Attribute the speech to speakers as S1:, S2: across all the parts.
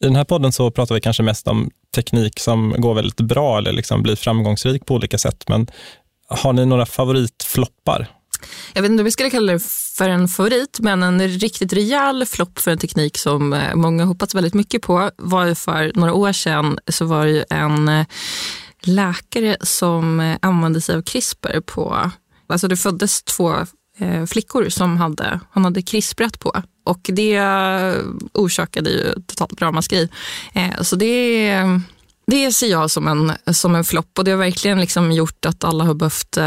S1: I den här podden så pratar vi kanske mest om teknik som går väldigt bra eller liksom blir framgångsrik på olika sätt. Men har ni några favoritfloppar?
S2: Jag vet inte om vi skulle kalla det för en favorit, men en riktigt rejäl flopp för en teknik som eh, många hoppats väldigt mycket på var ju för några år sedan så var det en eh, läkare som eh, använde sig av CRISPR på, alltså det föddes två Eh, flickor som hade, han hade krisprat på och det eh, orsakade ju totalt ramaskri. Eh, så det det ser jag som en, som en flopp och det har verkligen liksom gjort att alla har behövt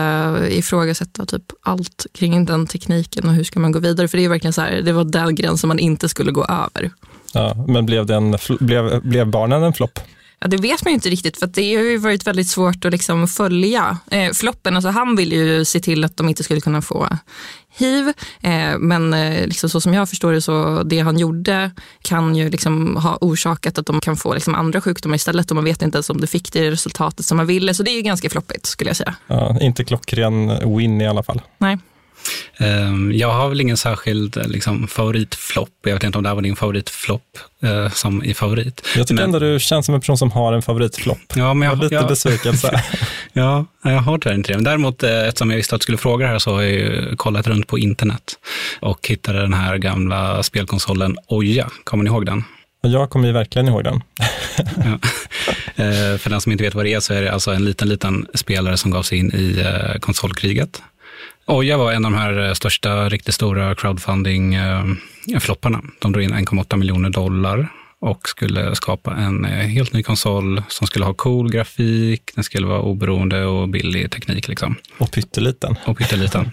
S2: ifrågasätta typ allt kring den tekniken och hur ska man gå vidare. För det är verkligen så här, det var den gränsen man inte skulle gå över.
S1: Ja, men blev, den, blev, blev barnen en flopp?
S2: Ja, det vet man ju inte riktigt för det har ju varit väldigt svårt att liksom följa eh, floppen. Alltså han ville ju se till att de inte skulle kunna få hiv. Eh, men eh, liksom så som jag förstår det så det han gjorde kan ju liksom ha orsakat att de kan få liksom andra sjukdomar istället och man vet inte ens om det fick det resultatet som man ville. Så det är ju ganska floppigt skulle jag säga.
S1: Ja, inte klockren win i alla fall.
S2: Nej.
S3: Ehm, jag har väl ingen särskild liksom, favoritflopp. Jag vet inte om det här var din favoritflopp eh, som i favorit.
S1: Jag tycker men... ändå du känns som en person som har en favoritflopp.
S3: Ja, men jag,
S1: jag lite
S3: jag,
S1: besvikelse.
S3: ja, jag har tyvärr inte det. Men däremot, eh, eftersom jag visste att du skulle fråga det här, så har jag kollat runt på internet och hittade den här gamla spelkonsolen Oja. Kommer ni ihåg den?
S1: Jag kommer ju verkligen ihåg den.
S3: ja. Eh, för den som inte vet vad det är så är det alltså en liten, liten spelare som gav sig in i eh, konsolkriget Oja var en av de här eh, största, riktigt stora crowdfunding-flopparna. De drog in 1,8 miljoner dollar och skulle skapa en eh, helt ny konsol som skulle ha cool grafik, den skulle vara oberoende och billig teknik. Liksom.
S1: Och pytteliten.
S3: Och pytteliten.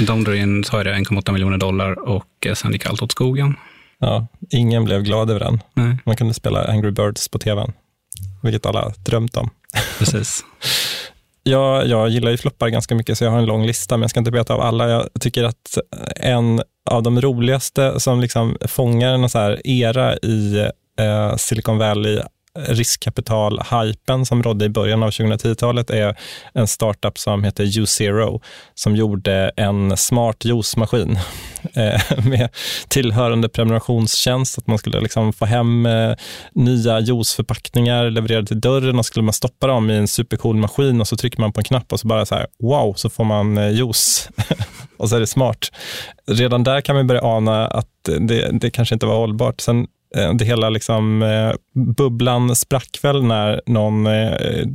S3: De drog in, sa jag det, 1,8 miljoner dollar och eh, sen gick allt åt skogen.
S1: Ja, ingen blev glad över den.
S3: Nej.
S1: Man kunde spela Angry Birds på tvn, vilket alla drömt om.
S3: Precis.
S1: Jag, jag gillar ju floppar ganska mycket, så jag har en lång lista, men jag ska inte beta av alla. Jag tycker att en av de roligaste som liksom fångar en så här era i eh, Silicon Valley riskkapital-hypen som rådde i början av 2010-talet är en startup som heter U-Zero som gjorde en smart juicemaskin eh, med tillhörande prenumerationstjänst. Att man skulle liksom få hem eh, nya juiceförpackningar levererade till dörren och skulle man stoppa dem i en supercool maskin och så trycker man på en knapp och så bara så här, wow, så får man eh, juice. och så är det smart. Redan där kan man börja ana att det, det kanske inte var hållbart. Sen det hela liksom, eh, bubblan sprack väl när någon eh,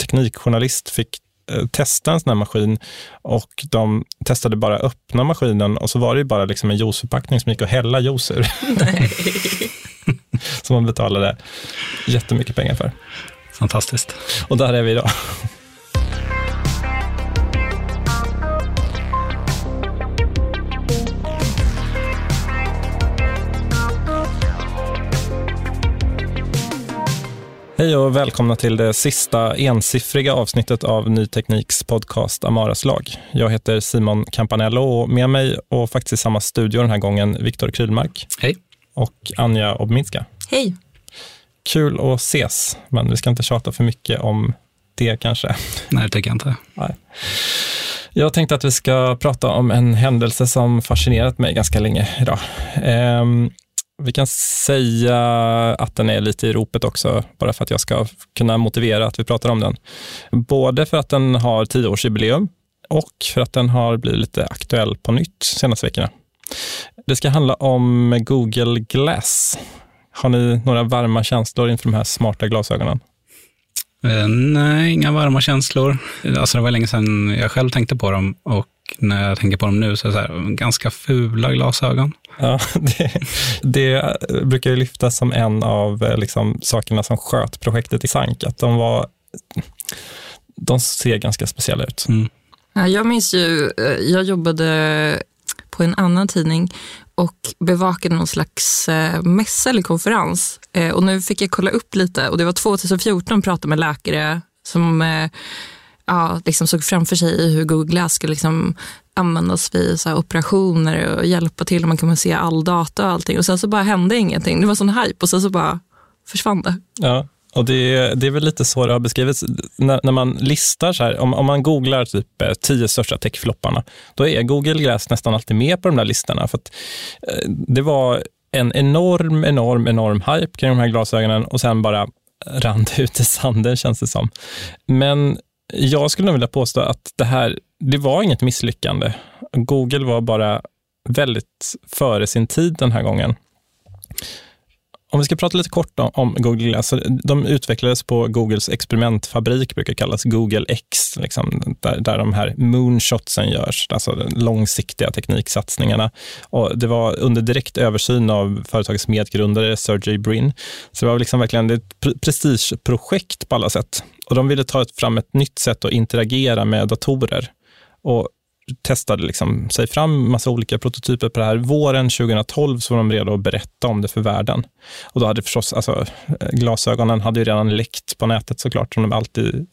S1: teknikjournalist fick eh, testa en sån här maskin och de testade bara öppna maskinen och så var det ju bara liksom en juiceförpackning som gick att hälla juice ur. som man betalade jättemycket pengar för.
S3: Fantastiskt.
S1: Och där är vi idag. Hej och välkomna till det sista ensiffriga avsnittet av Ny Tekniks podcast Amaras lag. Jag heter Simon Campanello och med mig och faktiskt i samma studio den här gången Viktor Krylmark.
S3: Hej.
S1: Och Anja Obminska.
S2: Hej.
S1: Kul att ses, men vi ska inte tjata för mycket om det kanske.
S3: Nej, det tycker jag inte.
S1: Nej. Jag tänkte att vi ska prata om en händelse som fascinerat mig ganska länge idag. Ehm, vi kan säga att den är lite i ropet också, bara för att jag ska kunna motivera att vi pratar om den. Både för att den har tioårsjubileum och för att den har blivit lite aktuell på nytt senaste veckorna. Det ska handla om Google Glass. Har ni några varma känslor inför de här smarta glasögonen?
S3: Eh, nej, inga varma känslor. Alltså det var länge sedan jag själv tänkte på dem och när jag tänker på dem nu så är det så här, ganska fula glasögon.
S1: Ja, det, det brukar ju lyftas som en av eh, liksom, sakerna som sköt projektet i sank, att de var de ser ganska speciella ut.
S3: Mm.
S2: Ja, jag minns ju, eh, jag jobbade på en annan tidning och bevakade någon slags eh, mässa eller konferens. Eh, och nu fick jag kolla upp lite och det var 2014 pratade med läkare som eh, ja, liksom såg framför sig hur Google Glass skulle liksom användas vid så operationer och hjälpa till. och Man kunde se all data och allting. Och sen så bara hände ingenting. Det var sån hype och sen så bara försvann det.
S1: Ja, och det, det är väl lite så det har beskrivits. När, när man listar, så här, om, om man googlar typ eh, tio största techflopparna, då är Google Glass nästan alltid med på de där listorna. För att, eh, det var en enorm, enorm, enorm hype kring de här glasögonen och sen bara rann det ut i sanden känns det som. Men jag skulle nog vilja påstå att det här, det var inget misslyckande. Google var bara väldigt före sin tid den här gången. Om vi ska prata lite kort om Google Glass. De utvecklades på Googles experimentfabrik, brukar kallas Google X, liksom, där, där de här moonshotsen görs, alltså de långsiktiga tekniksatsningarna. Och det var under direkt översyn av företagets medgrundare Sergey Brin. Så det var liksom verkligen ett prestigeprojekt på alla sätt. Och de ville ta fram ett nytt sätt att interagera med datorer. Och testade liksom sig fram massa olika prototyper på det här. Våren 2012 så var de redo att berätta om det för världen. Och då hade förstås, alltså, glasögonen hade ju redan läckt på nätet såklart, som de alltid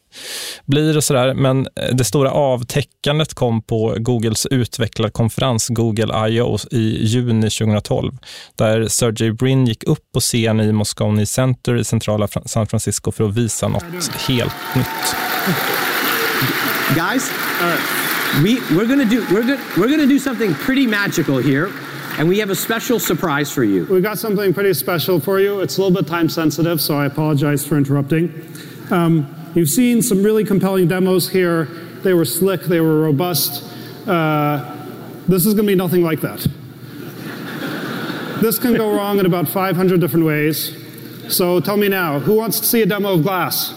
S1: blir och sådär. Men det stora avtäckandet kom på Googles utvecklarkonferens Google I.O. i juni 2012, där Sergey Brin gick upp på scen i Moscone Center i centrala San Francisco för att visa något helt nytt.
S4: Guys, uh we, we're gonna do we're gonna, we're gonna do something pretty magical here and we have a special surprise for you.
S5: We got something pretty special for you. It's a little bit time sensitive, so I apologize for interrupting. Um, you've seen some really compelling demos here. They were slick, they were robust. Uh, this is going to be nothing like that. this can go wrong in about 500 different ways. So tell me now, who wants to see a demo of glass?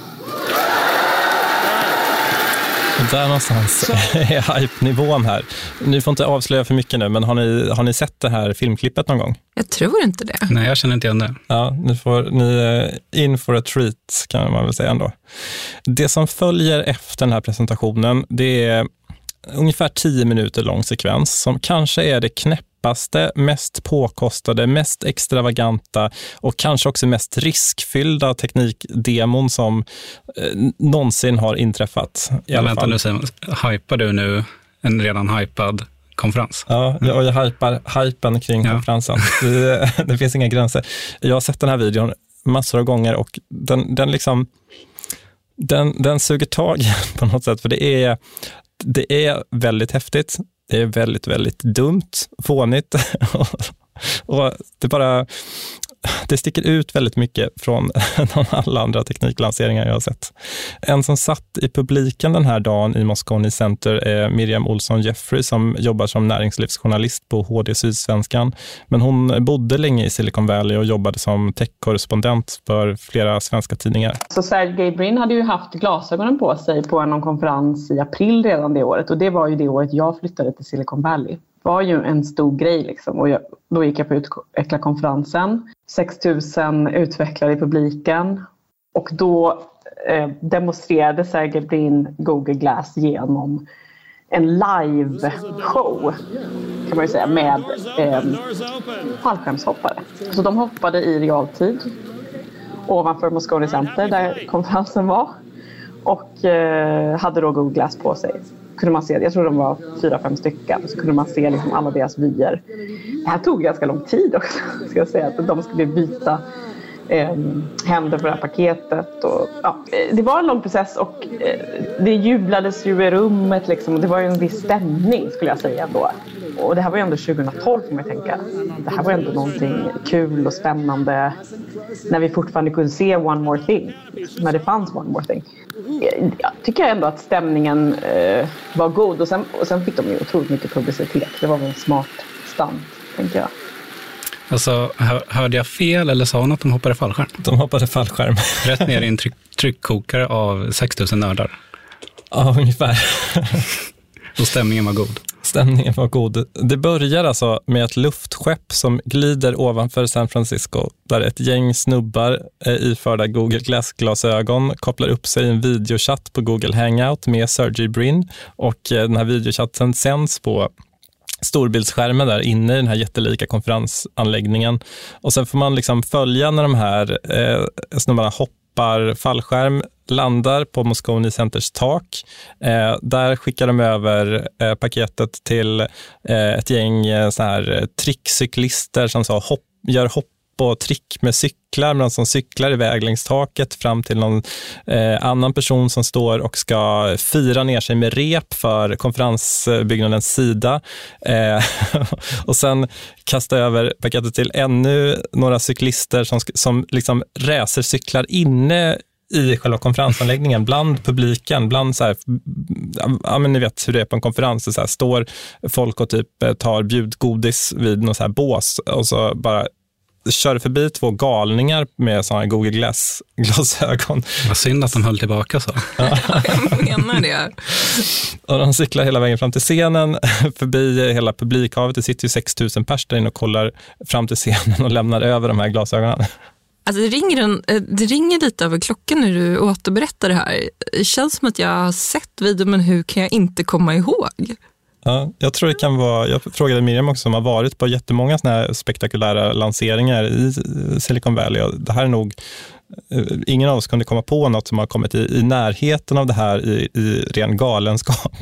S1: Där någonstans är hype-nivån här. Ni får inte avslöja för mycket nu, men har ni, har ni sett det här filmklippet någon gång?
S2: Jag tror inte det.
S3: Nej, jag känner inte igen det.
S1: Ja, ni, får, ni är in for a treat kan man väl säga ändå. Det som följer efter den här presentationen, det är ungefär tio minuter lång sekvens som kanske är det knäpp knappaste, mest påkostade, mest extravaganta och kanske också mest riskfyllda teknikdemon som eh, någonsin har inträffat. I alla
S3: vänta
S1: fall.
S3: nu Simon, hypar du nu en redan hypad konferens?
S1: Ja, och jag hypar hypen kring ja. konferensen. Det, det, finns inga gränser. Jag har sett den här videon massor av gånger och den, den liksom den, den suger tag på något sätt, för det är, det är väldigt häftigt. Det är väldigt, väldigt dumt, fånigt. Och det bara det sticker ut väldigt mycket från alla andra tekniklanseringar jag har sett. En som satt i publiken den här dagen i Moscone Center är Miriam Olsson Jeffrey som jobbar som näringslivsjournalist på HD Sydsvenskan. Men hon bodde länge i Silicon Valley och jobbade som techkorrespondent för flera svenska tidningar.
S6: Så Sergey Brin hade ju haft glasögonen på sig på någon konferens i april redan det året och det var ju det året jag flyttade till Silicon Valley var ju en stor grej. Liksom. Och jag, då gick jag på utvecklarkonferensen. 6 000 utvecklare i publiken. Och då eh, demonstrerade Sergey Brin Google Glass genom en live-show kan man ju säga med eh, fallskärmshoppare. Så de hoppade i realtid ovanför Moscone Center där konferensen var och eh, hade då Google Glass på sig kunde man se, jag tror de var fyra, fem stycken, så kunde man se liksom alla deras vyer. Det här tog ganska lång tid också, ska jag säga, att de skulle byta eh, händer på det här paketet. Och, ja, det var en lång process och eh, det jublades ju i rummet. Liksom, det var ju en viss stämning skulle jag säga ändå. Och det här var ju ändå 2012 får man tänka. Det här var ändå någonting kul och spännande när vi fortfarande kunde se One More Thing. När det fanns One More Thing. Jag tycker ändå att stämningen eh, var god och sen, och sen fick de ju otroligt mycket publicitet. Det var väl en smart stunt, tänker jag.
S3: Alltså, hörde jag fel eller sa hon att de hoppade fallskärm?
S1: De hoppade fallskärm.
S3: Rätt ner i en tryck, tryckkokare av 6000 nördar.
S1: Ja, ungefär.
S3: Och stämningen var god.
S1: Stämningen var god. Det börjar alltså med ett luftskepp som glider ovanför San Francisco, där ett gäng snubbar eh, iförda Google Glass-glasögon kopplar upp sig i en videochatt på Google Hangout med Sergey Brin och eh, den här videochatten sänds på storbildsskärmen där inne i den här jättelika konferensanläggningen. Och sen får man liksom följa när de här eh, snubbarna hoppar fallskärm landar på Moscone Centers tak. Eh, där skickar de över eh, paketet till eh, ett gäng eh, så här, eh, trickcyklister som så hopp, gör hopp och trick med cyklar, men som cyklar iväg längs taket fram till någon eh, annan person som står och ska fira ner sig med rep för konferensbyggnadens sida. Eh, och sen kasta över paketet till ännu några cyklister som, som liksom racercyklar inne i själva konferensanläggningen, bland publiken, bland så här, ja men ni vet hur det är på en konferens, så här, står folk och typ eh, tar bjudgodis vid något så här bås och så bara kör förbi två galningar med såna Google Glass-glasögon.
S3: Vad synd att de höll tillbaka så.
S2: Ja, jag menar det.
S1: Och de cyklar hela vägen fram till scenen, förbi hela publikhavet. Det sitter ju 6 000 pers där inne och kollar fram till scenen och lämnar över de här glasögonen.
S2: Alltså det, ringer en, eh, det ringer lite över klockan när du återberättar det här. Det känns som att jag har sett videon, men hur kan jag inte komma ihåg?
S1: Ja, jag tror det kan vara, jag frågade Miriam också som har varit på jättemånga såna här spektakulära lanseringar i Silicon Valley. Och det här är nog, eh, ingen av oss kunde komma på något som har kommit i, i närheten av det här i, i ren galenskap.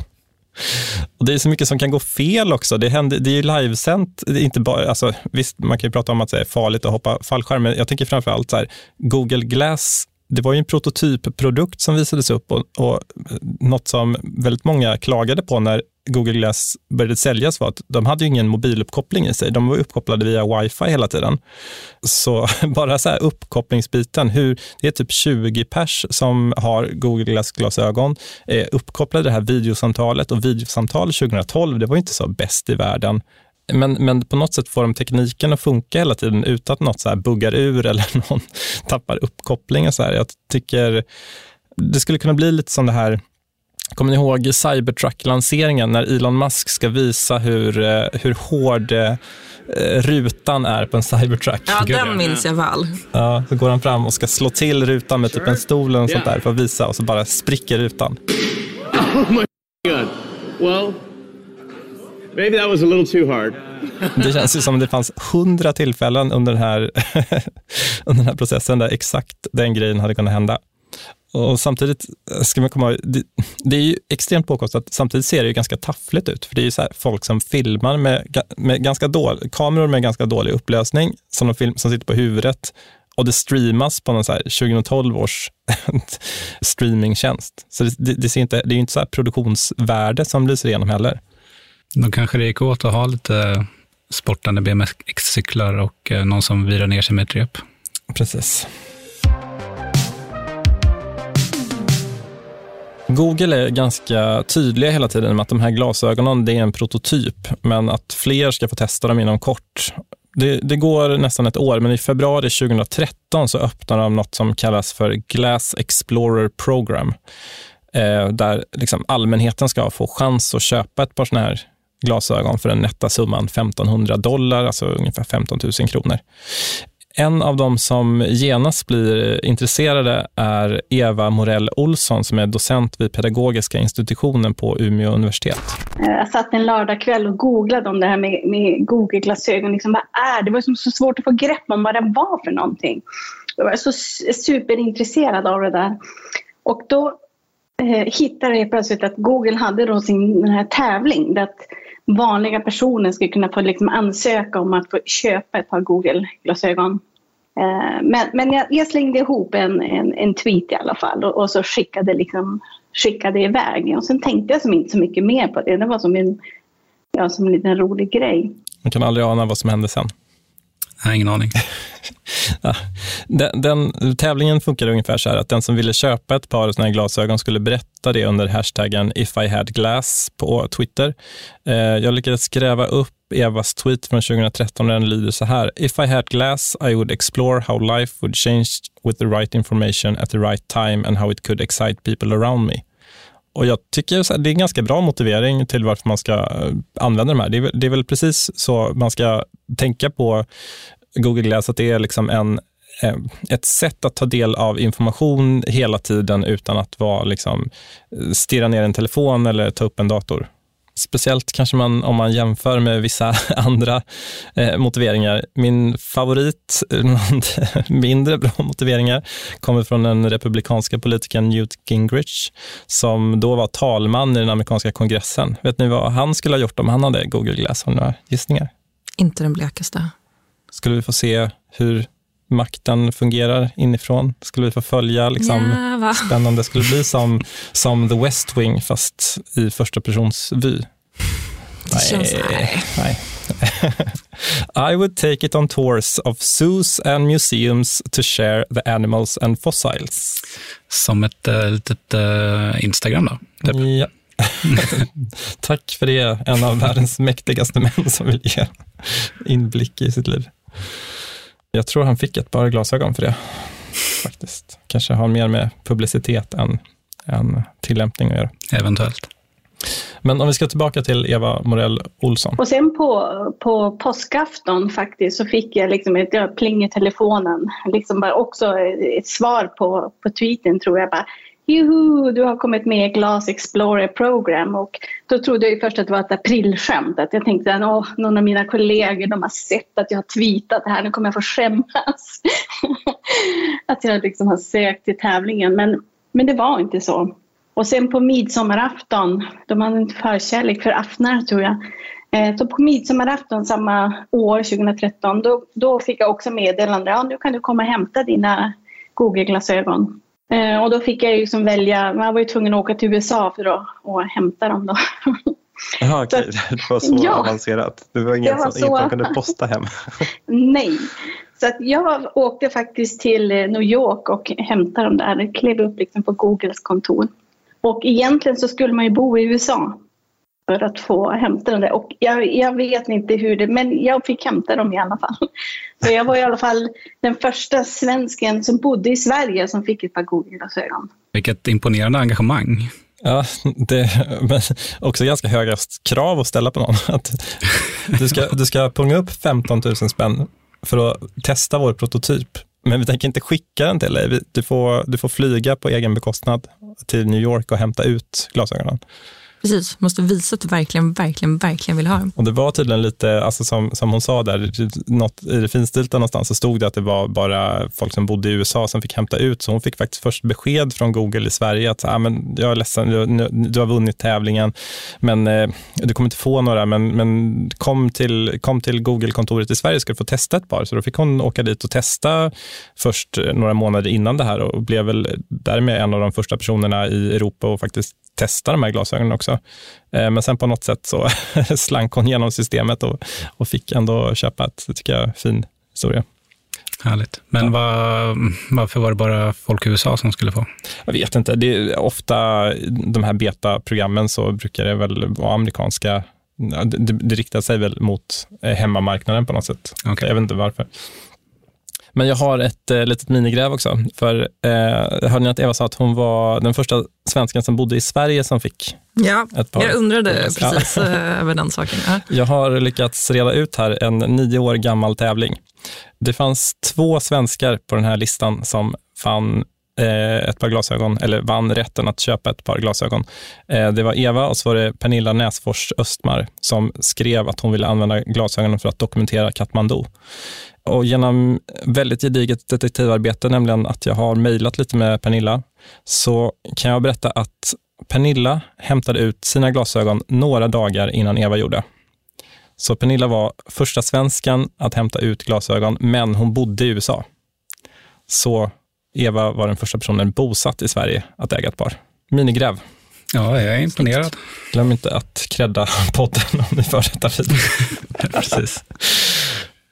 S1: Och det är så mycket som kan gå fel också. Det, händer, det är ju livesänt. Det är inte bara, alltså, visst, man kan ju prata om att det är farligt att hoppa fallskärm, men jag tänker framför allt så här, Google Glass det var ju en prototypprodukt som visades upp och, och något som väldigt många klagade på när Google Glass började säljas var att de hade ju ingen mobiluppkoppling i sig. De var uppkopplade via wifi hela tiden. Så bara så här uppkopplingsbiten, hur, det är typ 20 pers som har Google Glass-glasögon, är uppkopplade det här videosamtalet och videosamtal 2012, det var inte så bäst i världen. Men, men på något sätt får de tekniken att funka hela tiden utan att något så här buggar ur eller någon tappar uppkopplingen. Så här. Jag tycker det skulle kunna bli lite som det här Kommer ni ihåg Cybertruck-lanseringen när Elon Musk ska visa hur, eh, hur hård eh, rutan är på en Cybertruck?
S2: Ja, den minns jag väl.
S1: Ja, så går han fram och ska slå till rutan med typ en stol eller sånt där för att visa och så bara spricker rutan.
S4: Oh my god. Well, maybe that was a little too hard.
S1: Det känns ju som att det fanns hundra tillfällen under den, här under den här processen där exakt den grejen hade kunnat hända. Och samtidigt ska man komma det, det är ju extremt påkostat. Samtidigt ser det ju ganska taffligt ut. För det är ju så folk som filmar med, med ganska dålig, kameror med ganska dålig upplösning som, de film, som sitter på huvudet och det streamas på någon så 2012 års streamingtjänst. Så det, det, det, ser inte, det är ju inte så produktionsvärde som lyser igenom heller.
S3: Då kanske det gick åt att ha lite sportande BMX-cyklar och eh, någon som virar ner sig med ett rep.
S1: Precis. Google är ganska tydliga hela tiden med att de här glasögonen det är en prototyp, men att fler ska få testa dem inom kort. Det, det, går nästan ett år, men i februari 2013 så öppnar de något som kallas för Glass Explorer Program, eh, där liksom allmänheten ska få chans att köpa ett par sådana här glasögon för den nätta summan 1500 dollar, alltså ungefär 15 000 kronor. En av de som genast blir intresserade är Eva Morell Olsson som är docent vid pedagogiska institutionen på Umeå universitet.
S7: Eh, jag satt en lördagkväll och googlade om det här med, med Google-glasögon. Liksom, vad är det? var liksom så svårt att få grepp om vad det var för någonting. Jag var så superintresserad av det där. Och då eh, hittade jag plötsligt att Google hade då sin den här tävling. Där att vanliga personer skulle kunna få liksom ansöka om att få köpa ett par Google-glasögon. Eh, men, men jag, jag, slängde ihop en, en, en, tweet i alla fall och, och, så skickade, liksom, skickade iväg. Och sen tänkte jag som inte så mycket mer på det. Det var som en, ja, som en liten rolig grej.
S1: Man kan aldrig ana vad som hände sen.
S3: Jag har ingen aning.
S1: ja, den, den, tävlingen funkade ungefär så här att den som ville köpa ett par sådana här glasögon skulle berätta det under hashtaggen if I had glass på Twitter. Eh, jag lyckades gräva upp Evas tweet från 2013 den lyder så här. If I had glass I would explore how life would change with the right information at the right time and how it could excite people around me. Och jag tycker det är en ganska bra motivering till varför man ska eh, använda de här. Det är, det är väl precis så man ska tänka på Google Glass, att det är liksom en, eh, ett sätt att ta del av information hela tiden utan att vara liksom, eh, stirra ner en telefon eller ta upp en dator. Speciellt kanske man, om man jämför med vissa andra eh, motiveringar. Min favorit, mindre bra motiveringar, kommer från den republikanska politikern Newt Gingrich, som då var talman i den amerikanska kongressen. Vet ni vad han skulle ha gjort om han hade Google Glass? Har ni några gissningar?
S2: Inte den blekaste.
S1: Skulle vi få se hur makten fungerar inifrån? Skulle vi få följa liksom,
S2: Ja,
S1: spännande? Skulle det bli som, som The West Wing fast i första persons vy?
S2: Det känns, nej.
S1: nej. I would take it on tours of zoos and museums to share the animals and fossils.
S3: Som ett äh, litet äh, Instagram då? Typ.
S1: Ja. Tack för det, en av världens mäktigaste män som vill ge inblick i sitt liv. Jag tror han fick ett par glasögon för det, faktiskt. Kanske har mer med publicitet än, än tillämpning att göra.
S3: Eventuellt.
S1: Men om vi ska tillbaka till Eva Morell Olsson.
S7: Och sen på, på påskafton faktiskt så fick jag liksom ett ja, pling i telefonen. Liksom bara också ett svar på, på tweeten tror jag bara. Juhu, du har kommit med i Glass Explorer Program och då trodde jag först att det var ett aprilskämt. Att jag tänkte att åh, någon av mina kollegor de har sett att jag har tweetat det här, nu kommer jag få skämmas. att jag liksom har sökt till tävlingen men, men det var inte så. Och sen på midsommarafton, de hade en förkärlek för aftnar tror jag. Eh, så på midsommarafton samma år, 2013, då, då fick jag också meddelande. Ja, nu kan du komma och hämta dina Google-glasögon. Eh, och då fick jag ju som välja, man var ju tvungen att åka till USA för att och hämta dem då.
S8: Jaha, okej. Det var så
S7: Ja.
S8: avancerat. Det var
S7: var
S8: som, inget
S7: så-
S8: man kunde posta hem.
S7: Nej. Så att jag åkte faktiskt till New York och hämtade dem där. Jag klev upp liksom på Googles kontor. Och egentligen så skulle man ju bo i USA för att få hämta dem där. Och jag, jag vet inte hur det, men jag fick hämta dem i alla fall. Så jag var i alla fall den första svensken som bodde i Sverige som fick ett par Google-glasögon.
S3: Vilket imponerande engagemang.
S1: Ja, det men också ganska höga krav att ställa på någon. Att du, ska, du ska punga upp 15 000 spänn för att testa vår prototyp. Men vi tänker inte skicka den till dig. Du får, du får flyga på egen bekostnad till New York och hämta ut glasögonen.
S2: Precis, måste visa att du verkligen, verkligen, verkligen vill ha dem.
S1: Och det var tydligen lite, alltså som, som hon sa där, något, i det finstilta någonstans så stod det att det var bara folk som bodde i USA som fick hämta ut. Så hon fick faktiskt först besked från Google i Sverige att ah, men jag är ledsen, du, du har vunnit tävlingen, men eh, du kommer inte få några, men, men kom till, kom till Google-kontoret i Sverige ska du få testa ett par. Så då fick hon åka dit och testa först några månader innan det här och blev väl därmed en av de första personerna i Europa och faktiskt testa de här glasögonen också. Eh, Men sen på något sätt så slank hon genom systemet och, och fick ändå köpa ett, det tycker jag är en fin historia.
S3: Härligt. Men vad, varför var det bara folk i USA som skulle få?
S1: Jag vet inte, det är ofta de här betaprogrammen så brukar det väl vara amerikanska, ja, det, det, riktar sig väl mot eh, hemmamarknaden på något sätt.
S3: Okej.
S1: Jag vet inte varför. Men jag har ett eh, litet minigräv också. För eh, hörde ni att Eva sa att hon var den första svensken som bodde i Sverige som fick
S2: Ja,
S1: ett par?
S2: jag undrade
S1: Ja.
S2: precis eh, över den saken. Ja.
S1: Jag har lyckats reda ut här en nio år gammal tävling. Det fanns två svenskar på den här listan som fann eh, ett par glasögon, eller vann rätten att köpa ett par glasögon. Eh, det var Eva och så var det Pernilla Näsfors Östmar som skrev att hon ville använda glasögonen för att dokumentera Katmandu. Och genom väldigt gediget detektivarbete, nämligen att jag har mejlat lite med Pernilla, så kan jag berätta att Pernilla hämtade ut sina glasögon några dagar innan Eva gjorde. Så Pernilla var första svensken att hämta ut glasögon, men hon bodde i USA. Så Eva var den första personen bosatt i Sverige att äga ett par. Minigräv.
S3: Ja, jag är imponerad.
S1: Glöm inte att credda podden om ni för detta.
S3: Precis.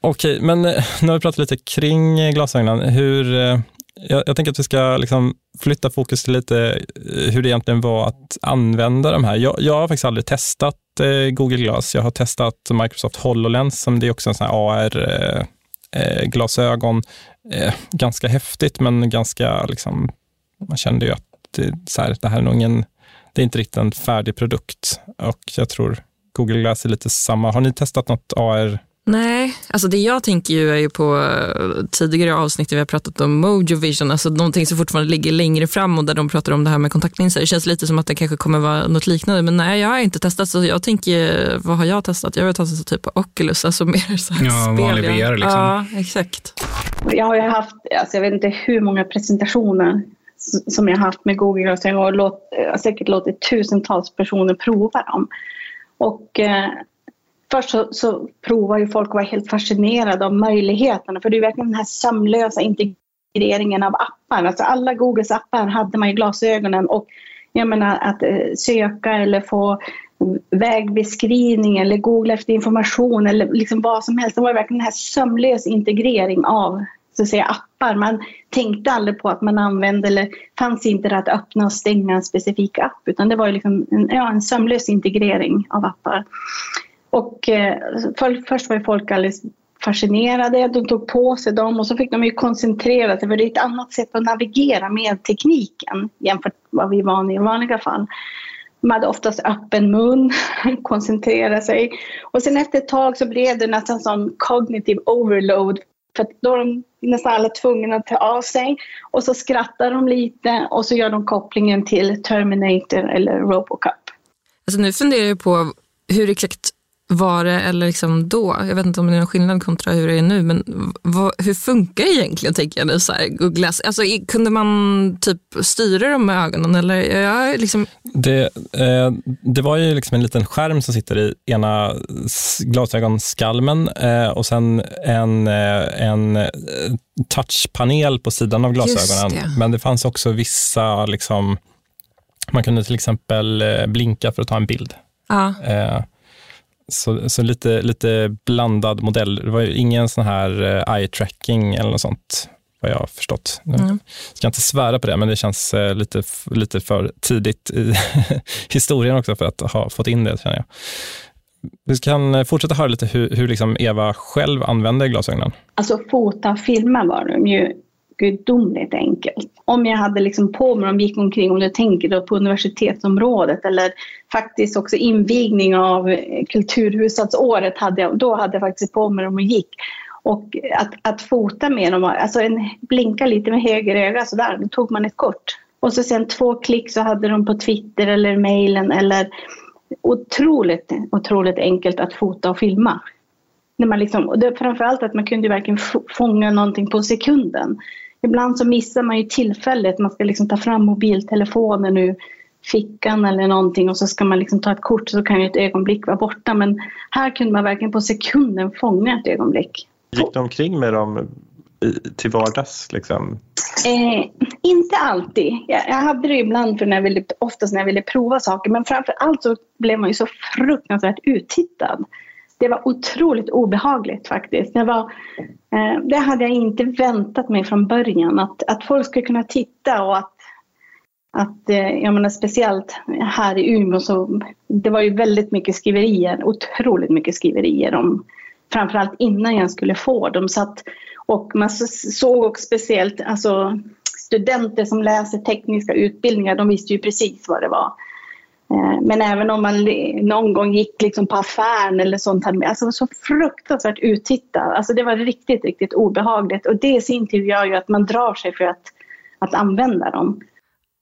S1: Okej, men eh, nu har vi pratat lite kring eh, glasögonen. Hur, eh, jag, jag tänker att vi ska liksom flytta fokus till lite hur det egentligen var att använda de här. Jag, jag har faktiskt aldrig testat Google Glass. Jag har testat Microsoft HoloLens, som det är också en sån här AR-glasögon. Ganska häftigt, men ganska, liksom, man kände ju att det, så här, det här är nog ingen, det är inte riktigt en färdig produkt. Och jag tror Google Glass är lite samma. Har ni testat något AR
S2: Nej, alltså det jag tänker ju är ju på eh, tidigare avsnitt där vi har pratat om Mojo Vision, alltså någonting som fortfarande ligger längre fram och där de pratar om det här med kontaktlinser. Det känns lite som att det kanske kommer vara något liknande, men nej, jag har inte testat. Så jag tänker, vad har jag testat? Jag har testat typ Oculus, alltså mer så här
S3: Ja,
S2: spel.
S3: vanlig VR liksom.
S2: Ja, exakt.
S7: Jag har ju haft, alltså jag vet inte hur många presentationer som jag har haft med Google-glasögon och låt, jag har säkert låtit tusentals personer prova dem. Och eh, först så, så provar ju folk att vara helt fascinerade av möjligheterna för det är verkligen den här sömlösa integreringen av appar. Alltså alla Googles appar hade man i glasögonen och jag menar att eh, söka eller få vägbeskrivning eller googla efter information eller liksom vad som helst. Det var verkligen den här sömlös integrering av så att säga, appar. Man tänkte aldrig på att man använde eller fanns inte det att öppna och stänga en specifik app utan det var ju liksom en, ja, en sömlös integrering av appar. Och eh, för, först var ju folk alldeles fascinerade, de tog på sig dem och så fick de ju koncentrera sig för det är ett annat sätt att navigera med tekniken jämfört med vad vi är vana i vanliga fall. De hade oftast öppen mun, koncentrera sig. Och sen efter ett tag så blev det nästan som cognitive overload. För att då är de nästan alla tvungna att ta av sig. Och så skrattar de lite och så gör de kopplingen till Terminator eller Robocop.
S2: Alltså nu funderar jag på hur exakt var det eller liksom då? Jag vet inte om det är någon skillnad kontra hur det är nu, men vad, hur funkar det egentligen tänker jag nu? Så här, Google Glass? Alltså, kunde man typ styra dem med ögonen? Eller, jag, liksom,
S1: Det, eh, det var ju liksom en liten skärm som sitter i ena glasögonskalmen eh, och sen en, eh, en eh, touchpanel på sidan av glasögonen.
S2: det.
S1: Men det fanns också vissa, liksom, man kunde till exempel eh, blinka för att ta en bild.
S2: ja.
S1: Eh, så, så lite, lite blandad modell. Det var ju ingen sån här eh, eye tracking eller något sånt, vad jag har förstått. Nu
S2: Mm.
S1: ska inte svära på det, men det känns eh, lite, lite för tidigt i historien också för att ha fått in det, känner jag. Vi kan eh, fortsätta höra lite hur, hur liksom Eva själv använder glasögonen.
S7: Alltså fota och filma var de ju gudomligt enkelt. Om jag hade liksom på mig dem, gick omkring, om du tänker då på universitetsområdet eller faktiskt också invigning av kulturhuvudstadsåret, hade jag, då hade jag faktiskt på mig dem och gick. Och att, att fota med dem, alltså en, blinka lite med höger öga sådär, då tog man ett kort. Och så sen två klick så hade de på Twitter eller mejlen eller otroligt, otroligt enkelt att fota och filma. När man liksom, och det, framförallt att man kunde verkligen fånga någonting på sekunden. Ibland så missar man ju tillfället, man ska liksom ta fram mobiltelefonen ur fickan eller någonting och så ska man liksom ta ett kort så kan ju ett ögonblick vara borta. Men här kunde man verkligen på sekunden fånga ett ögonblick.
S8: Gick de omkring med dem till vardags? Liksom?
S7: Eh, inte alltid. Jag, jag hade det ibland för när jag ville, oftast när jag ville prova saker men framför allt så blev man ju så fruktansvärt uttittad. Det var otroligt obehagligt faktiskt. Det, var, eh, det hade jag inte väntat mig från början. Att, att folk skulle kunna titta och att, att eh, jag menar speciellt här i Umeå så det var ju väldigt mycket skriverier, otroligt mycket skriverier om framförallt innan jag skulle få dem. Så att, och man såg också speciellt alltså, studenter som läser tekniska utbildningar, de visste ju precis vad det var. Eh, Men även om man någon gång gick liksom på affären eller sånt, hade man- alltså så fruktansvärt uttittad. Alltså det var riktigt, riktigt obehagligt och det i sin tur gör ju att man drar sig för att, att använda dem.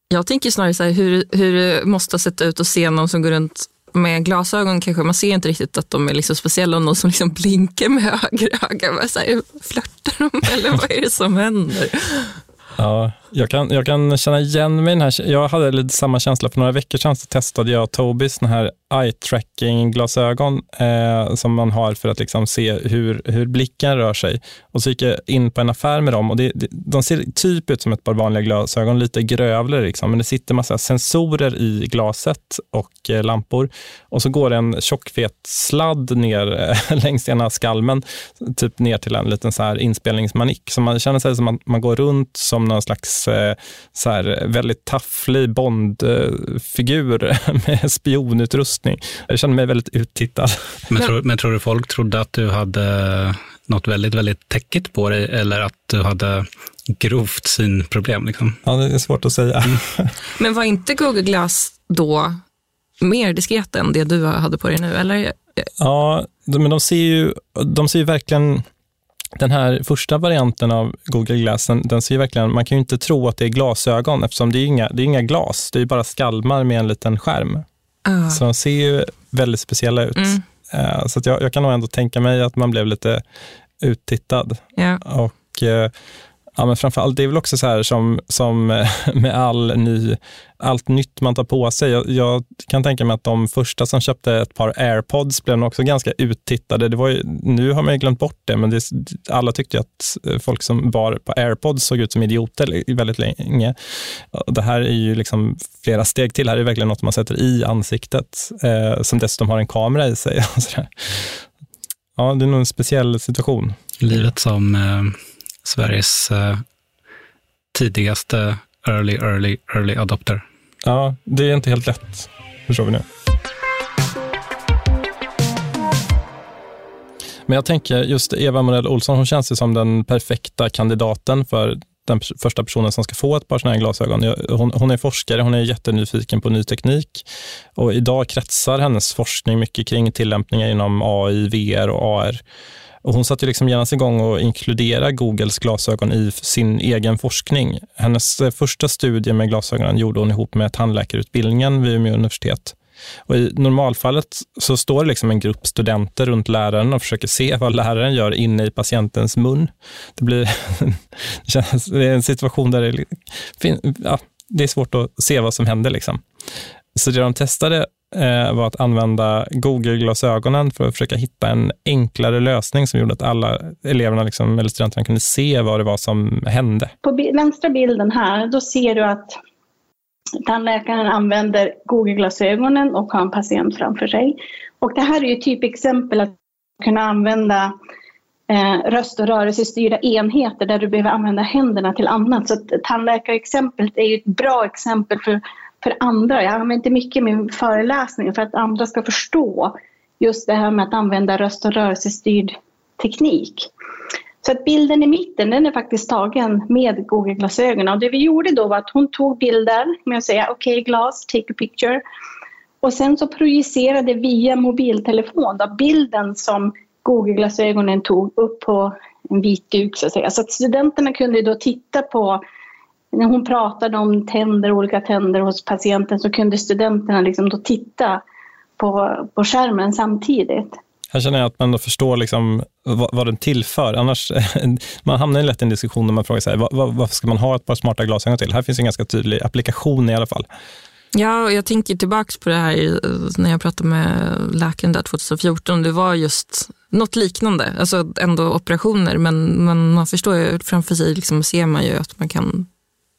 S2: Jag tänker snarare så här, hur, hur det måste sett ut att se någon som går runt med glasögon kanske. Man ser inte riktigt att de är liksom speciella. Någon som liksom blinkar med höger öga. Så här, flörtar de eller vad är det som händer?
S1: Ja, jag kan, jag kan känna igen mig i den här. Jag hade lite samma känsla för några veckor sedan så testade jag Tobis den här eye tracking glasögon eh, som man har för att liksom se hur, hur blicken rör sig. Och så gick jag in på en affär med dem och det, det, de ser typ ut som ett par vanliga glasögon, lite grövre liksom, men det sitter massa sensorer i glaset och eh, lampor. Och så går det en tjockfet sladd ner eh, längs ena skalmen, typ ner till en liten så här inspelningsmanik. Så man känner sig som att man går runt som någon slags eh, så här väldigt tafflig Bond-figur med spionutrustning. Jag känner mig väldigt uttittad.
S3: Men, tror, men tror du folk trodde att du hade något väldigt, väldigt täckigt på dig eller att du hade grovt synproblem? Liksom?
S1: Ja, det är svårt att säga.
S2: Men var inte Google Glass då mer diskret än det du hade på dig nu? Eller?
S1: Ja, men de ser ju, de ser ju verkligen, den här första varianten av Google Glass, den, den ser ju verkligen, man kan ju inte tro att det är glasögon eftersom det är inga, det är inga glas, det är bara skalmar med en liten skärm.
S2: Ah.
S1: Så de ser ju väldigt speciella ut.
S2: Mm.
S1: Eh, Så jag, jag kan nog ändå tänka mig att man blev lite uttittad.
S2: Ja.
S1: Och eh, ja, men framförallt, det är väl också så här som, som eh, med all ny, allt nytt man tar på sig. Jag, jag kan tänka mig att de första som köpte ett par airpods blev nog också ganska uttittade. Det var ju, nu har man ju glömt bort det, men det, alla tyckte ju att eh, folk som bar på airpods såg ut som idioter väldigt länge. Det här är ju liksom flera steg till. Det här är verkligen något man sätter i ansiktet, eh, som dessutom har en kamera i sig. Och så där. Ja, det är nog en speciell situation.
S3: Livet som eh, Sveriges eh, tidigaste early, early, early adopter.
S1: Ja, det är inte helt lätt, förstår vi nu. Men jag tänker just Eva Morell Olsson, hon känns ju som den perfekta kandidaten för den första personen som ska få ett par sådana här glasögon. Hon, hon är forskare, hon är jättenyfiken på ny teknik och idag kretsar hennes forskning mycket kring tillämpningar inom AI, VR och AR. Och hon satte ju liksom genast igång och inkludera Googles glasögon i sin egen forskning. Hennes första studie med glasögonen gjorde hon ihop med tandläkarutbildningen vid Umeå universitet. Och I normalfallet så står det liksom en grupp studenter runt läraren och försöker se vad läraren gör inne i patientens mun. Det, blir, det, känns, det är en situation där det, fin- ja, det är svårt att se vad som händer. Liksom. Så det de testade Eh, var att använda Google-glasögonen för att försöka hitta en enklare lösning som gjorde att alla eleverna liksom, eller studenterna kunde se vad det var som hände.
S7: På bi- vänstra bilden här, då ser du att tandläkaren använder Google-glasögonen och har en patient framför sig. Och det här är ju typexempel att kunna använda eh, röst och rörelsestyrda enheter där du behöver använda händerna till annat. Så tandläkarexemplet är ju ett bra exempel för, för andra. Jag använder inte mycket i min föreläsning för att andra ska förstå just det här med att använda röst och rörelsestyrd teknik. Så att bilden i mitten den är faktiskt tagen med Google-glasögonen. Och det vi gjorde då var att hon tog bilder med att säga okej okay, glas, take a picture. Och sen så projicerade via mobiltelefon då, bilden som Google-glasögonen tog upp på en vit duk så att säga. Så att studenterna kunde då titta på när hon pratade om tänder, olika tänder hos patienten så kunde studenterna liksom då titta på, på skärmen samtidigt.
S1: Här känner jag att man då förstår liksom vad, vad den tillför. Annars, man hamnar lätt i en diskussion när man frågar sig, vad, vad, varför ska man ha ett par smarta glasögon till? Här finns en ganska tydlig applikation i alla fall.
S2: Ja, och jag tänker tillbaka på det här när jag pratade med läkaren där 2014. Det var just något liknande, alltså ändå operationer, men, men man förstår ju framför sig liksom ser man ju att man kan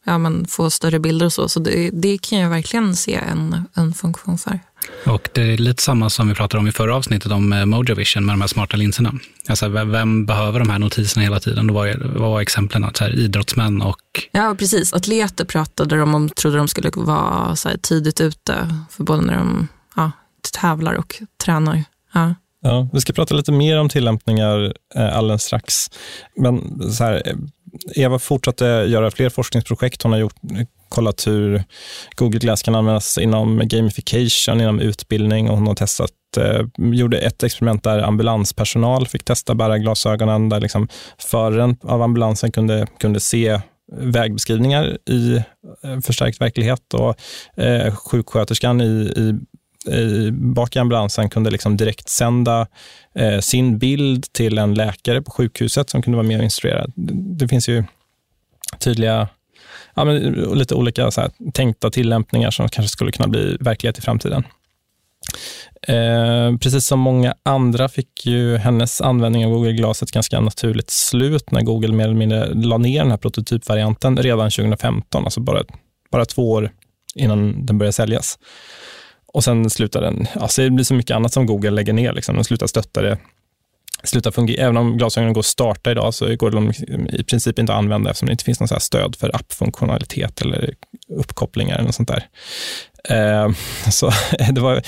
S2: ja, men få större bilder och så. Så det, det kan jag verkligen se en, en funktion för.
S3: Och det är lite samma som vi pratade om i förra avsnittet om eh, Mojo Vision med de här smarta linserna. Alltså vem, behöver de här notiserna hela tiden? Då var, vad var exemplen? Att så här, idrottsmän och...
S2: Ja, precis. Atleter pratade de om, trodde de skulle vara så här, tidigt ute, för både när de ja, tävlar och tränar. Ja.
S1: Ja, vi ska prata lite mer om tillämpningar eh, alldeles strax. Men så här, Eva fortsatte göra fler forskningsprojekt. Hon har gjort, kollat hur Google Glass kan användas inom gamification, inom utbildning och hon har testat, eh, gjorde ett experiment där ambulanspersonal fick testa bära glasögonen, där liksom föraren av ambulansen kunde, kunde se vägbeskrivningar i eh, förstärkt verklighet och eh, sjuksköterskan i i, bak i ambulansen kunde liksom direkt sända eh, sin bild till en läkare på sjukhuset som kunde vara med och instruera. Det, det finns ju tydliga, ja, men lite olika så här, tänkta tillämpningar som kanske skulle kunna bli verklighet i framtiden. Eh, precis som många andra fick ju hennes användning av Google Glass ett ganska naturligt slut när Google mer eller mindre la ner den här prototypvarianten redan 2015, alltså bara, bara två år innan den började säljas. Och sen slutar den, alltså det blir så mycket annat som Google lägger ner, liksom. de slutar stötta det, slutar fungera. Även om glasögonen går att starta idag så går de i princip inte att använda eftersom det inte finns någon så stöd för appfunktionalitet eller uppkopplingar eller något sånt där. Eh, så det var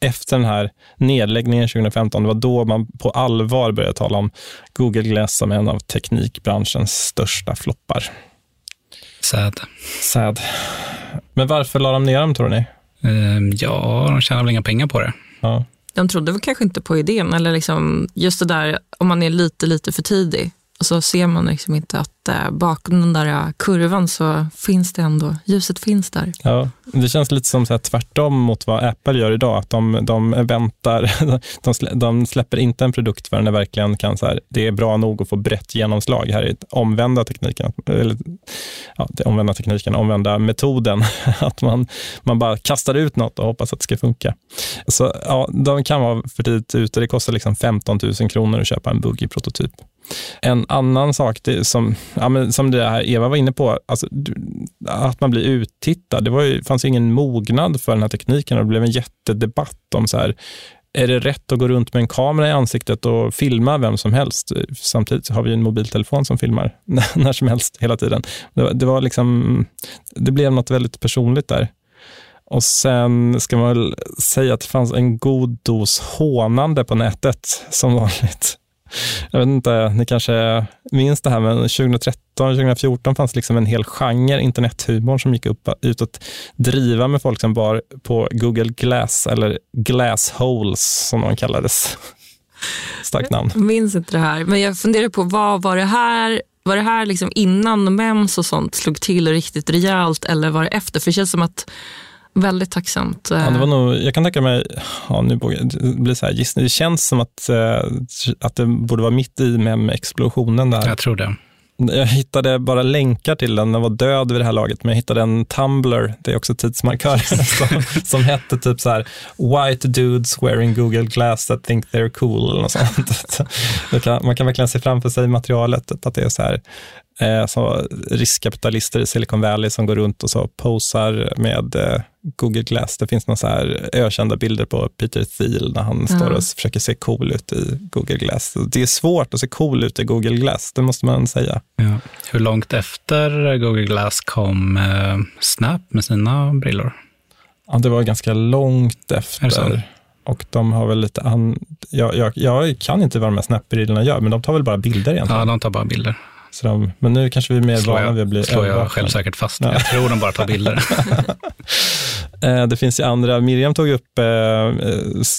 S1: efter den här nedläggningen 2015, det var då man på allvar började tala om Google Glass som en av teknikbranschens största floppar.
S3: Sad.
S1: Sad. Men varför la de ner dem tror ni?
S3: Ja, de tjänar väl inga pengar på det.
S1: Ja.
S2: de trodde väl kanske inte på idén. Eller liksom just det där om man är lite, lite för tidig. Och så ser man liksom inte att eh, bakom den där eh, kurvan så finns det ändå, ljuset finns där.
S1: Ja, det känns lite som så här tvärtom mot vad Apple gör idag. Att de, de väntar, de, slä, de släpper inte en produkt förrän det verkligen kan, så här, det är bra nog att få brett genomslag. Här är omvända tekniken, eller ja, det omvända tekniken, omvända metoden. Att man, man bara kastar ut något och hoppas att det ska funka. Så ja, de kan vara för tidigt ute. Det kostar liksom 15 000 kronor att köpa en buggig prototyp. En annan sak det, som, ja, men som det här Eva var inne på, alltså, att man blir uttittad. Det var ju, fanns ingen mognad för den här tekniken och det blev en jättedebatt om så här, är det rätt att gå runt med en kamera i ansiktet och filma vem som helst? Samtidigt har vi en mobiltelefon som filmar när som helst hela tiden. Det, det, var liksom, det blev något väldigt personligt där. Och sen ska man väl säga att det fanns en god dos hånande på nätet som vanligt. Jag vet inte, ni kanske minns det här, men 2013, 2014 fanns liksom en hel genre internethumor som gick upp, ut att driva med folk som bar på Google Glass, eller Glassholes som de kallades. Starkt namn.
S2: Jag minns inte det här, men jag funderar på vad var det här var det här liksom innan mens och sånt slog till riktigt rejält eller var det efter? För det känns som att väldigt tacksamt.
S1: Ja, det var nog, jag kan tänka mig, ja, nu blir så här gissning, det känns som att, eh, att det borde vara mitt i med explosionen där.
S3: Jag tror det.
S1: Jag hittade bara länkar till den, den var död vid det här laget, men jag hittade en Tumblr, det är också tidsmarkör, som, som hette typ så här, White dudes wearing Google Glass that think they're cool, eller något sånt. Kan, man kan verkligen se framför sig materialet, att det är så här, eh, så riskkapitalister i Silicon Valley som går runt och så posar med eh, Google Glass. Det finns några så här ökända bilder på Peter Thiel när han mm. står och försöker se cool ut i Google Glass. Det är svårt att se cool ut i Google Glass, det måste man säga.
S3: Ja. Hur långt efter Google Glass kom eh, Snap med sina brillor?
S1: Ja, det var ganska långt efter. Och de har väl lite an... jag, jag, jag kan inte vad de här Snap-brillorna gör, men de tar väl bara bilder egentligen?
S3: Ja, de tar bara bilder.
S1: Så de, men nu kanske vi är mer vana vid att bli
S3: slår jag självsäkert fast. Ja. Jag tror de bara tar bilder.
S1: Eh, det finns ju andra. Miriam tog upp eh,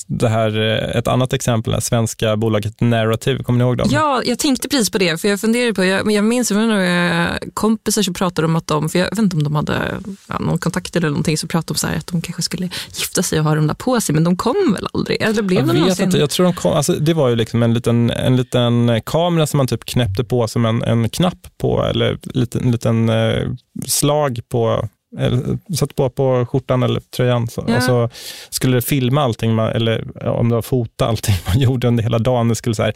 S1: det här, eh, ett annat exempel, det svenska bolaget Narrative. Kommer ni ihåg dem?
S2: Ja, jag tänkte precis på det. För Jag funderade på, jag, jag minns några kompisar som pratade om att de, för jag vet inte om de hade ja, någon kontakt eller någonting, så pratade de så här att de kanske skulle gifta sig och ha dem där på sig, men de kom väl aldrig? Eller blev
S1: jag vet inte, jag tror de kom, alltså, det var ju liksom en liten, en liten kamera som man typ knäppte på som en, en knapp på, eller liten, en liten slag på eller satte på på skjortan eller tröjan så, ja. och så skulle det filma allting, man, eller om det var fota allting man gjorde under hela dagen. Det, skulle så här,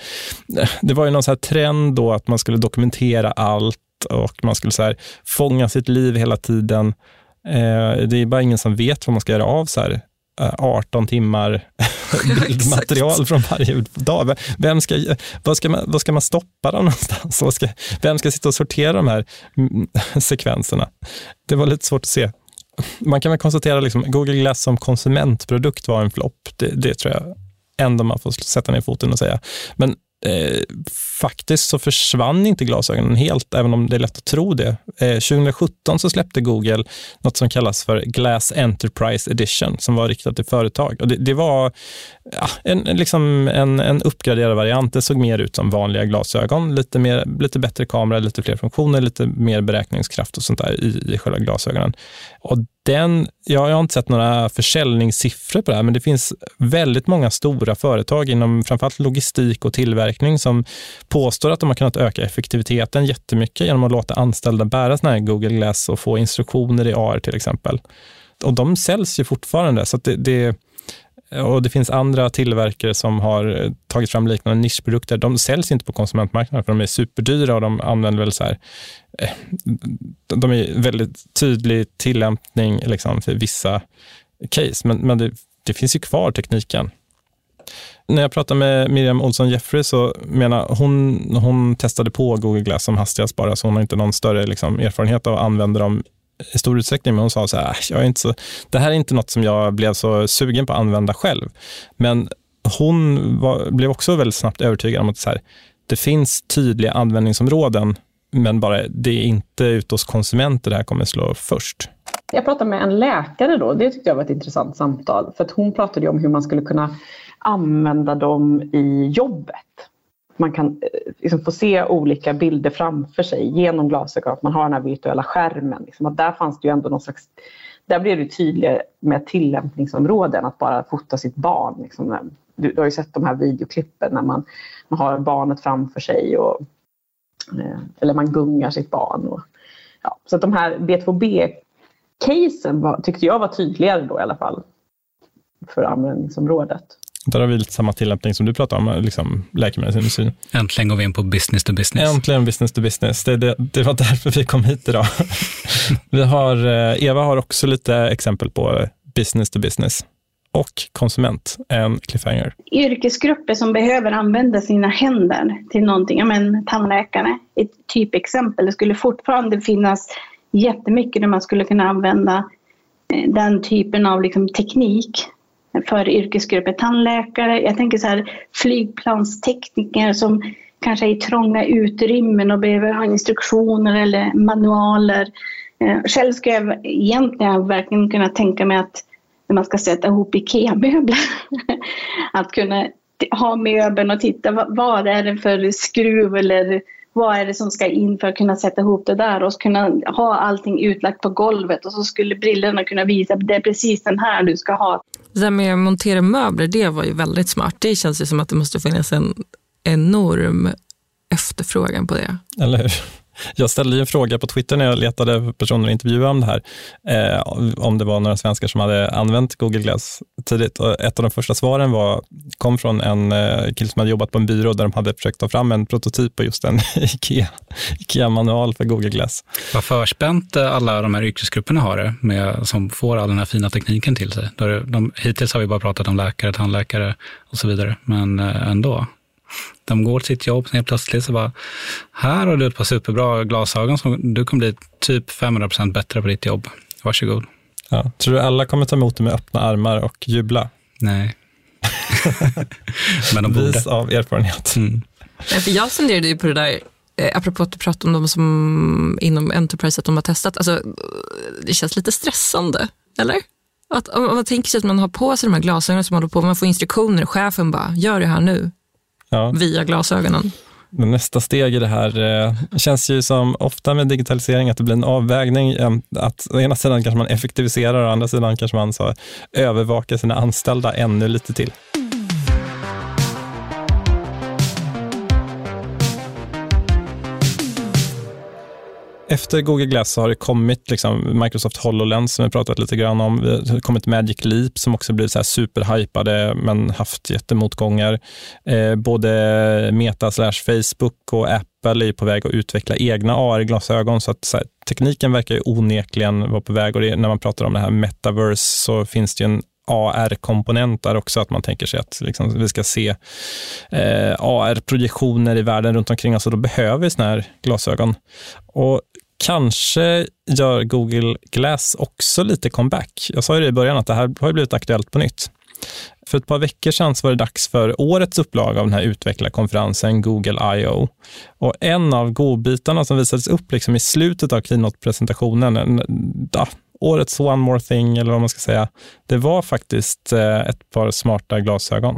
S1: det var ju någon så trend då att man skulle dokumentera allt och man skulle så här, fånga sitt liv hela tiden. Eh, det är bara ingen som vet vad man ska göra av så här, 18 eh, timmar bildmaterial från varje dag. Vem ska, vad, ska man, vad ska man stoppa dem någonstans? Vad ska, vem ska sitta och sortera de här mm, sekvenserna? Det var lite svårt att se. Man kan väl konstatera att liksom, Google Glass som konsumentprodukt var en flopp. Det, det tror jag ändå man får sätta ner foten och säga. Men eh, faktiskt så försvann inte glasögonen helt, även om det är lätt att tro det. Eh, 2017 så släppte Google något som kallas för Glass Enterprise Edition, som var riktat till företag. Och det, det var ja, en, liksom en, en uppgraderad variant. Det såg mer ut som vanliga glasögon, lite, mer, lite bättre kamera, lite fler funktioner, lite mer beräkningskraft och sånt där i, i själva glasögonen. Och den, ja, jag har inte sett några försäljningssiffror på det här, men det finns väldigt många stora företag inom framförallt logistik och tillverkning som påstår att de har kunnat öka effektiviteten jättemycket genom att låta anställda bära såna här Google Glass och få instruktioner i AR till exempel. Och de säljs ju fortfarande, så det, det Eh, och det finns andra tillverkare som har eh, tagit fram liknande nischprodukter. De säljs inte på konsumentmarknaden för de är superdyra och de använder väl så här, eh, de är väldigt tydlig tillämpning liksom för vissa case, men, men det, det finns ju kvar tekniken. När jag pratade med Miriam Olsson Jeffrey så menar hon, hon testade på Google Glass som hastigast bara, så hon har inte någon större liksom, erfarenhet av att använda dem i stor utsträckning, men hon sa så här, jag är inte så, det här är inte något som jag blev så sugen på att använda själv. Men hon var, blev också väldigt snabbt övertygad om att så här, det finns tydliga användningsområden, men bara det är inte ute hos konsumenter det här kommer slå först.
S6: Jag pratade med en läkare då. Det tyckte jag var ett intressant samtal. För att hon pratade om hur man skulle kunna använda dem i jobbet. Man kan eh, liksom få se olika bilder framför sig genom glasögon. Att man har den här virtuella skärmen. Liksom att där fanns det ju ändå någon slags där blev det tydligare med tillämpningsområden att bara fota sitt barn. Liksom. Du, du, har ju sett de här videoklippen när man, man har barnet framför sig och, eh, eller man gungar sitt barn. Och, ja. Så att de här B2B-casen tyckte jag var tydligare då i alla fall för användningsområdet.
S1: Där har vi lite samma tillämpning som du pratar om, liksom läkemedelsindustrin.
S3: Äntligen går vi in på business to business.
S1: Äntligen business to business. Det, det, det var därför vi kom hit idag. vi har, eh, Eva har också lite exempel på business to business och konsument, en cliffhanger.
S7: Yrkesgrupper som behöver använda sina händer till någonting, ja men tandläkare, ett typexempel. Det skulle fortfarande finnas jättemycket där man skulle kunna använda eh, den typen av liksom teknik för yrkesgrupper. Tandläkare, jag tänker så här flygplanstekniker som kanske är i trånga utrymmen och behöver ha instruktioner eller manualer. Eh, själv skulle jag egentligen verkligen kunna tänka mig att när man ska sätta ihop IKEA-möbler, att kunna ha möbeln och titta vad är det för skruv eller vad är det som ska in för att kunna sätta ihop det där och kunna ha allting utlagt på golvet och så skulle brillorna kunna visa att det är precis den här du ska ha.
S2: Det där med att montera möbler, det var ju väldigt smart. Det känns ju som att det måste finnas en enorm efterfrågan på det.
S1: Eller hur? Jag ställde ju en fråga på Twitter när jag letade personer att intervjua om det här, eh, om det var några svenskar som hade använt Google Glass tidigt. Och ett av de första svaren var, kom från en eh, kille som hade jobbat på en byrå där de hade försökt ta fram en prototyp på just en IKEA, IKEA-manual för Google Glass.
S3: Vad förspänt eh, alla de här yrkesgrupperna har det, med, som får all den här fina tekniken till sig. De, hittills har vi bara pratat om läkare, tandläkare och så vidare, men eh, ändå. De går till sitt jobb, helt plötsligt så bara, här har du ett par superbra glasögon som du kommer bli typ 500 procent bättre på ditt jobb. Varsågod.
S1: Ja. Tror du alla kommer ta emot det med öppna armar och jubla?
S3: Nej. Men de borde. Vis
S1: av erfarenhet. Mm.
S2: För jag funderade ju på det där, eh, apropå att du pratade om de som inom Enterprise, att de har testat. Alltså, det känns lite stressande, eller? Att, om man tänker sig att man har på sig de här glasögonen som håller på, man får instruktioner, chefen bara, gör det här nu ja. via glasögonen.
S1: Nästa steg i det här eh, känns ju som ofta med digitalisering att det blir en avvägning. Eh, att å ena sidan kanske man effektiviserar och å andra sidan kanske man så övervakar sina anställda ännu lite till. Efter Google Glass så har det kommit liksom Microsoft HoloLens som vi pratat lite grann om. Det har kommit Magic Leap som också blivit så här superhypade men haft jättemotgångar. Eh, både Meta slash Facebook och Apple är på väg att utveckla egna AR-glasögon så att så här, tekniken verkar ju onekligen vara på väg och det, när man pratar om det här metaverse så finns det ju en AR-komponent där också, att man tänker sig att liksom, vi ska se eh, AR-projektioner i världen runt omkring oss och då behöver vi sådana här glasögon. Och kanske gör Google Glass också lite comeback. Jag sa ju det i början att det här har blivit aktuellt på nytt. För ett par veckor sedan var det dags för årets upplaga av den här utvecklarkonferensen Google I.O. Och en av godbitarna som visades upp liksom i slutet av keynote-presentationen, årets One More Thing, eller vad man ska säga, det var faktiskt eh, ett par smarta glasögon.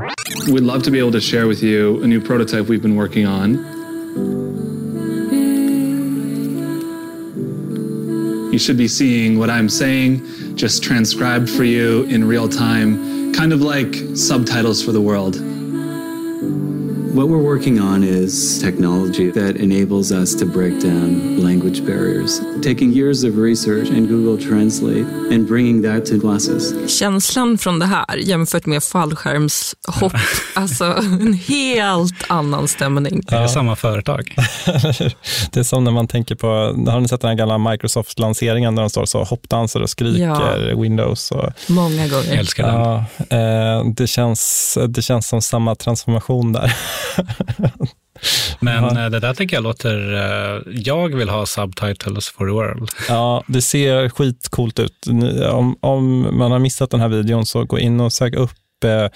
S9: We'd love to be able to share with you a new prototype we've been working on. You should be seeing what I'm saying just transcribed for you in real time, kind of like subtitles for the world.
S10: What we're working on is technology that enables us to break down language barriers. Taking years of research in Google Translate and bringing that to glasses.
S2: Känslan från det här jämfört med fallskärmshopp, alltså en helt annan stämning.
S3: Det är samma företag.
S1: det är som när man tänker på, har ni sett den här gamla Microsoft-lanseringen där de står så hoppdansar och skriker ja. Windows? Och,
S2: Många gånger. Jag
S3: älskar den. Ja,
S1: eh, det, känns, det känns som samma transformation där.
S3: Men ja. Eh, det där tycker jag låter, uh, jag vill ha subtitles for the world.
S1: Ja, det ser skitcoolt ut. Om, om man har missat den här videon så gå in och sök upp eh,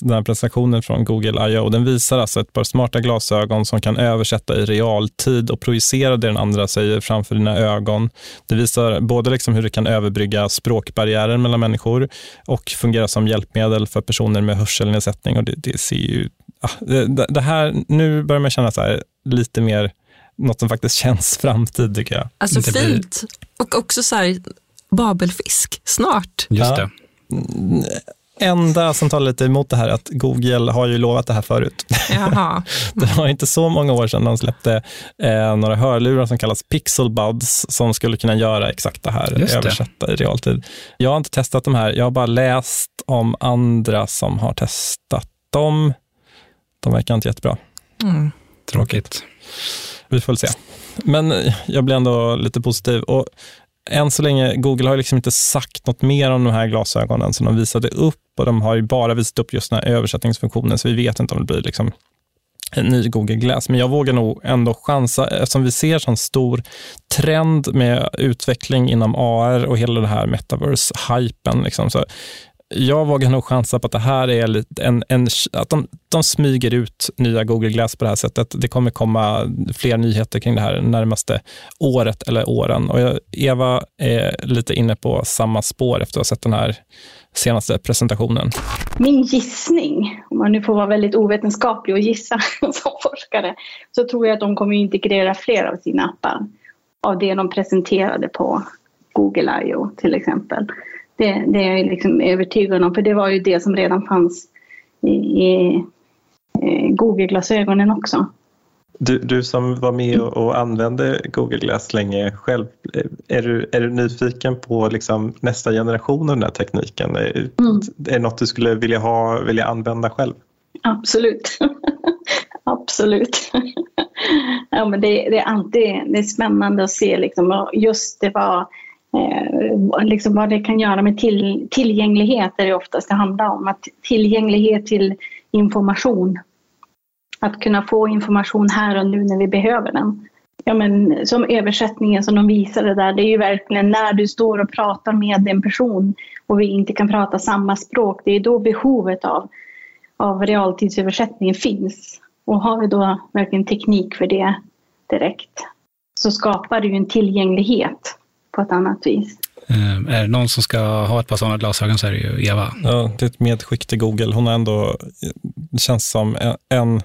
S1: den här presentationen från Google I.O. Den visar alltså ett par smarta glasögon som kan översätta i realtid och projicera det den andra säger framför dina ögon. Det visar både liksom hur det kan överbrygga språkbarriärer mellan människor och fungera som hjälpmedel för personer med hörselnedsättning. Och det, det ser ju, det, det, här, nu börjar man känna så här, lite mer något som faktiskt känns framtid tycker jag.
S2: Alltså fint. Och också så här, babelfisk snart.
S3: Just det.
S1: Enda som talar lite emot det här är att Google har ju lovat det här förut.
S2: Jaha.
S1: det var inte så många år sedan de släppte eh, några hörlurar som kallas Pixel Buds som skulle kunna göra exakt det här,
S3: Just det.
S1: översätta i realtid. Jag har inte testat de här, jag har bara läst om andra som har testat dem. De verkar inte jättebra.
S2: Mm.
S3: Tråkigt.
S1: Vi får väl se. Men jag blir ändå lite positiv. Och än så länge, Google har liksom inte sagt något mer om de här glasögonen som de visade upp och de har ju bara visat upp just den här översättningsfunktionen, så vi vet inte om det blir liksom en ny Google Glass. Men jag vågar nog ändå chansa, eftersom vi ser sån stor trend med utveckling inom AR och hela det här metaverse-hypen. Liksom. Så jag vågar nog chansa på att det här är lite en, en, att de, de smyger ut nya Google Glass på det här sättet. Det kommer komma fler nyheter kring det här närmaste året eller åren. Och jag, Eva är lite inne på samma spår efter att ha sett den här senaste presentationen.
S7: Min gissning, om man nu får vara väldigt ovetenskaplig och gissa som forskare, så tror jag att de kommer integrera fler av sina appar av det de presenterade på Google I.O. till exempel. Det, det är jag liksom övertygad om, för det var ju det som redan fanns i, i Google-glasögonen också.
S8: Du, du som var med och, använde Google Glass länge själv, är du, är du nyfiken på liksom nästa generation av den här tekniken? Mm. är det något du skulle vilja, ha, vilja använda själv?
S7: Absolut. Absolut. ja, men det, det, är alltid det är spännande att se liksom, just det var Eh, liksom vad det kan göra med till, tillgänglighet är det oftast det handlar om. Att tillgänglighet till information. Att kunna få information här och nu när vi behöver den. Ja, men, som översättningen som de visade där, det är ju verkligen när du står och pratar med en person och vi inte kan prata samma språk, det är då behovet av, av realtidsöversättning finns. Och har vi då verkligen teknik för det direkt så skapar det ju en tillgänglighet på ett annat vis.
S3: Eh, är det någon som ska ha ett par sådana glasögon så är det ju Eva.
S1: Ja, det är ett medskick till Google. Hon har ändå, känns som en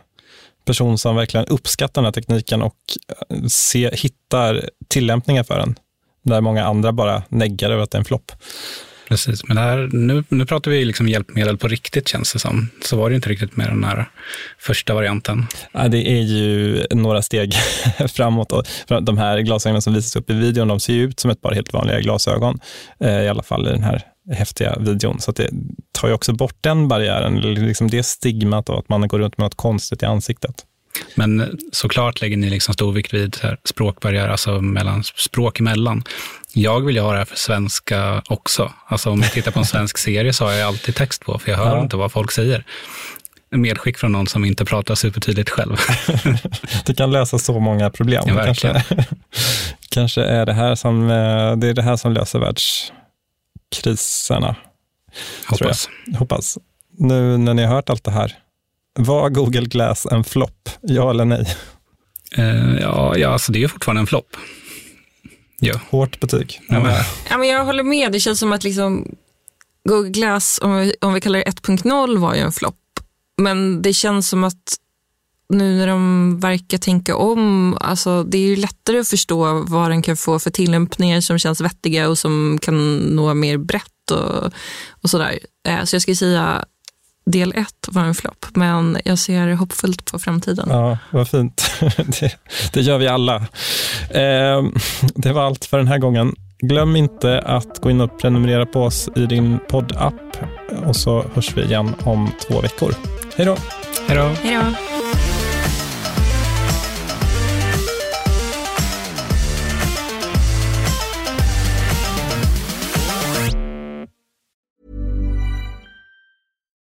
S1: person som verkligen uppskattar den här tekniken och se, hittar tillämpningar för den, där många andra bara neggar över att det är en flopp.
S3: Precis, men här, nu, nu pratar vi liksom hjälpmedel på riktigt känns det som. Så var det inte riktigt med den här första varianten.
S1: Ja, det är ju några steg framåt. Och de här glasögonen som visas upp i videon, de ser ju ut som ett par helt vanliga glasögon, eh, i alla fall i den här häftiga videon. Så det tar ju också bort den barriären, liksom det stigmat av att man går runt med något konstigt i ansiktet.
S3: Men såklart lägger ni liksom stor vikt vid språkbarriär, alltså mellan, språk emellan. Jag vill ju ha det här för svenska också. Alltså om jag tittar på en svensk serie så har jag alltid text på, för jag hör ja. inte vad folk säger. Medskick från någon som inte pratar supertydligt själv.
S1: det kan lösa så många problem.
S3: Ja, kanske,
S1: kanske är det här som, eh, det är det här som löser världskriserna.
S3: Hoppas.
S1: Hoppas. Nu när ni har hört allt det här, var Google Glass en flopp? Ja eller nej?
S3: Uh, ja, ja, alltså det är fortfarande en flopp. Ja.
S1: Hårt betyg.
S2: Ja, men. Ja, men jag håller med. Det känns som att liksom Google Glass, om vi, om vi kallar det 1.0, var ju en flopp. Men det känns som att nu när de verkar tänka om, alltså det är ju lättare att förstå vad den kan få för tillämpningar som känns vettiga och som kan nå mer brett och, och sådär. Eh, så jag skulle säga del ett var en flopp, men jag ser hoppfullt på framtiden.
S1: Ja, vad fint. Det, det gör vi alla. Eh, det var allt för den här gången. Glöm inte att gå in och prenumerera på oss i din poddapp och så hörs vi igen om två veckor. Hej då!
S3: Hej då!
S2: Hej då!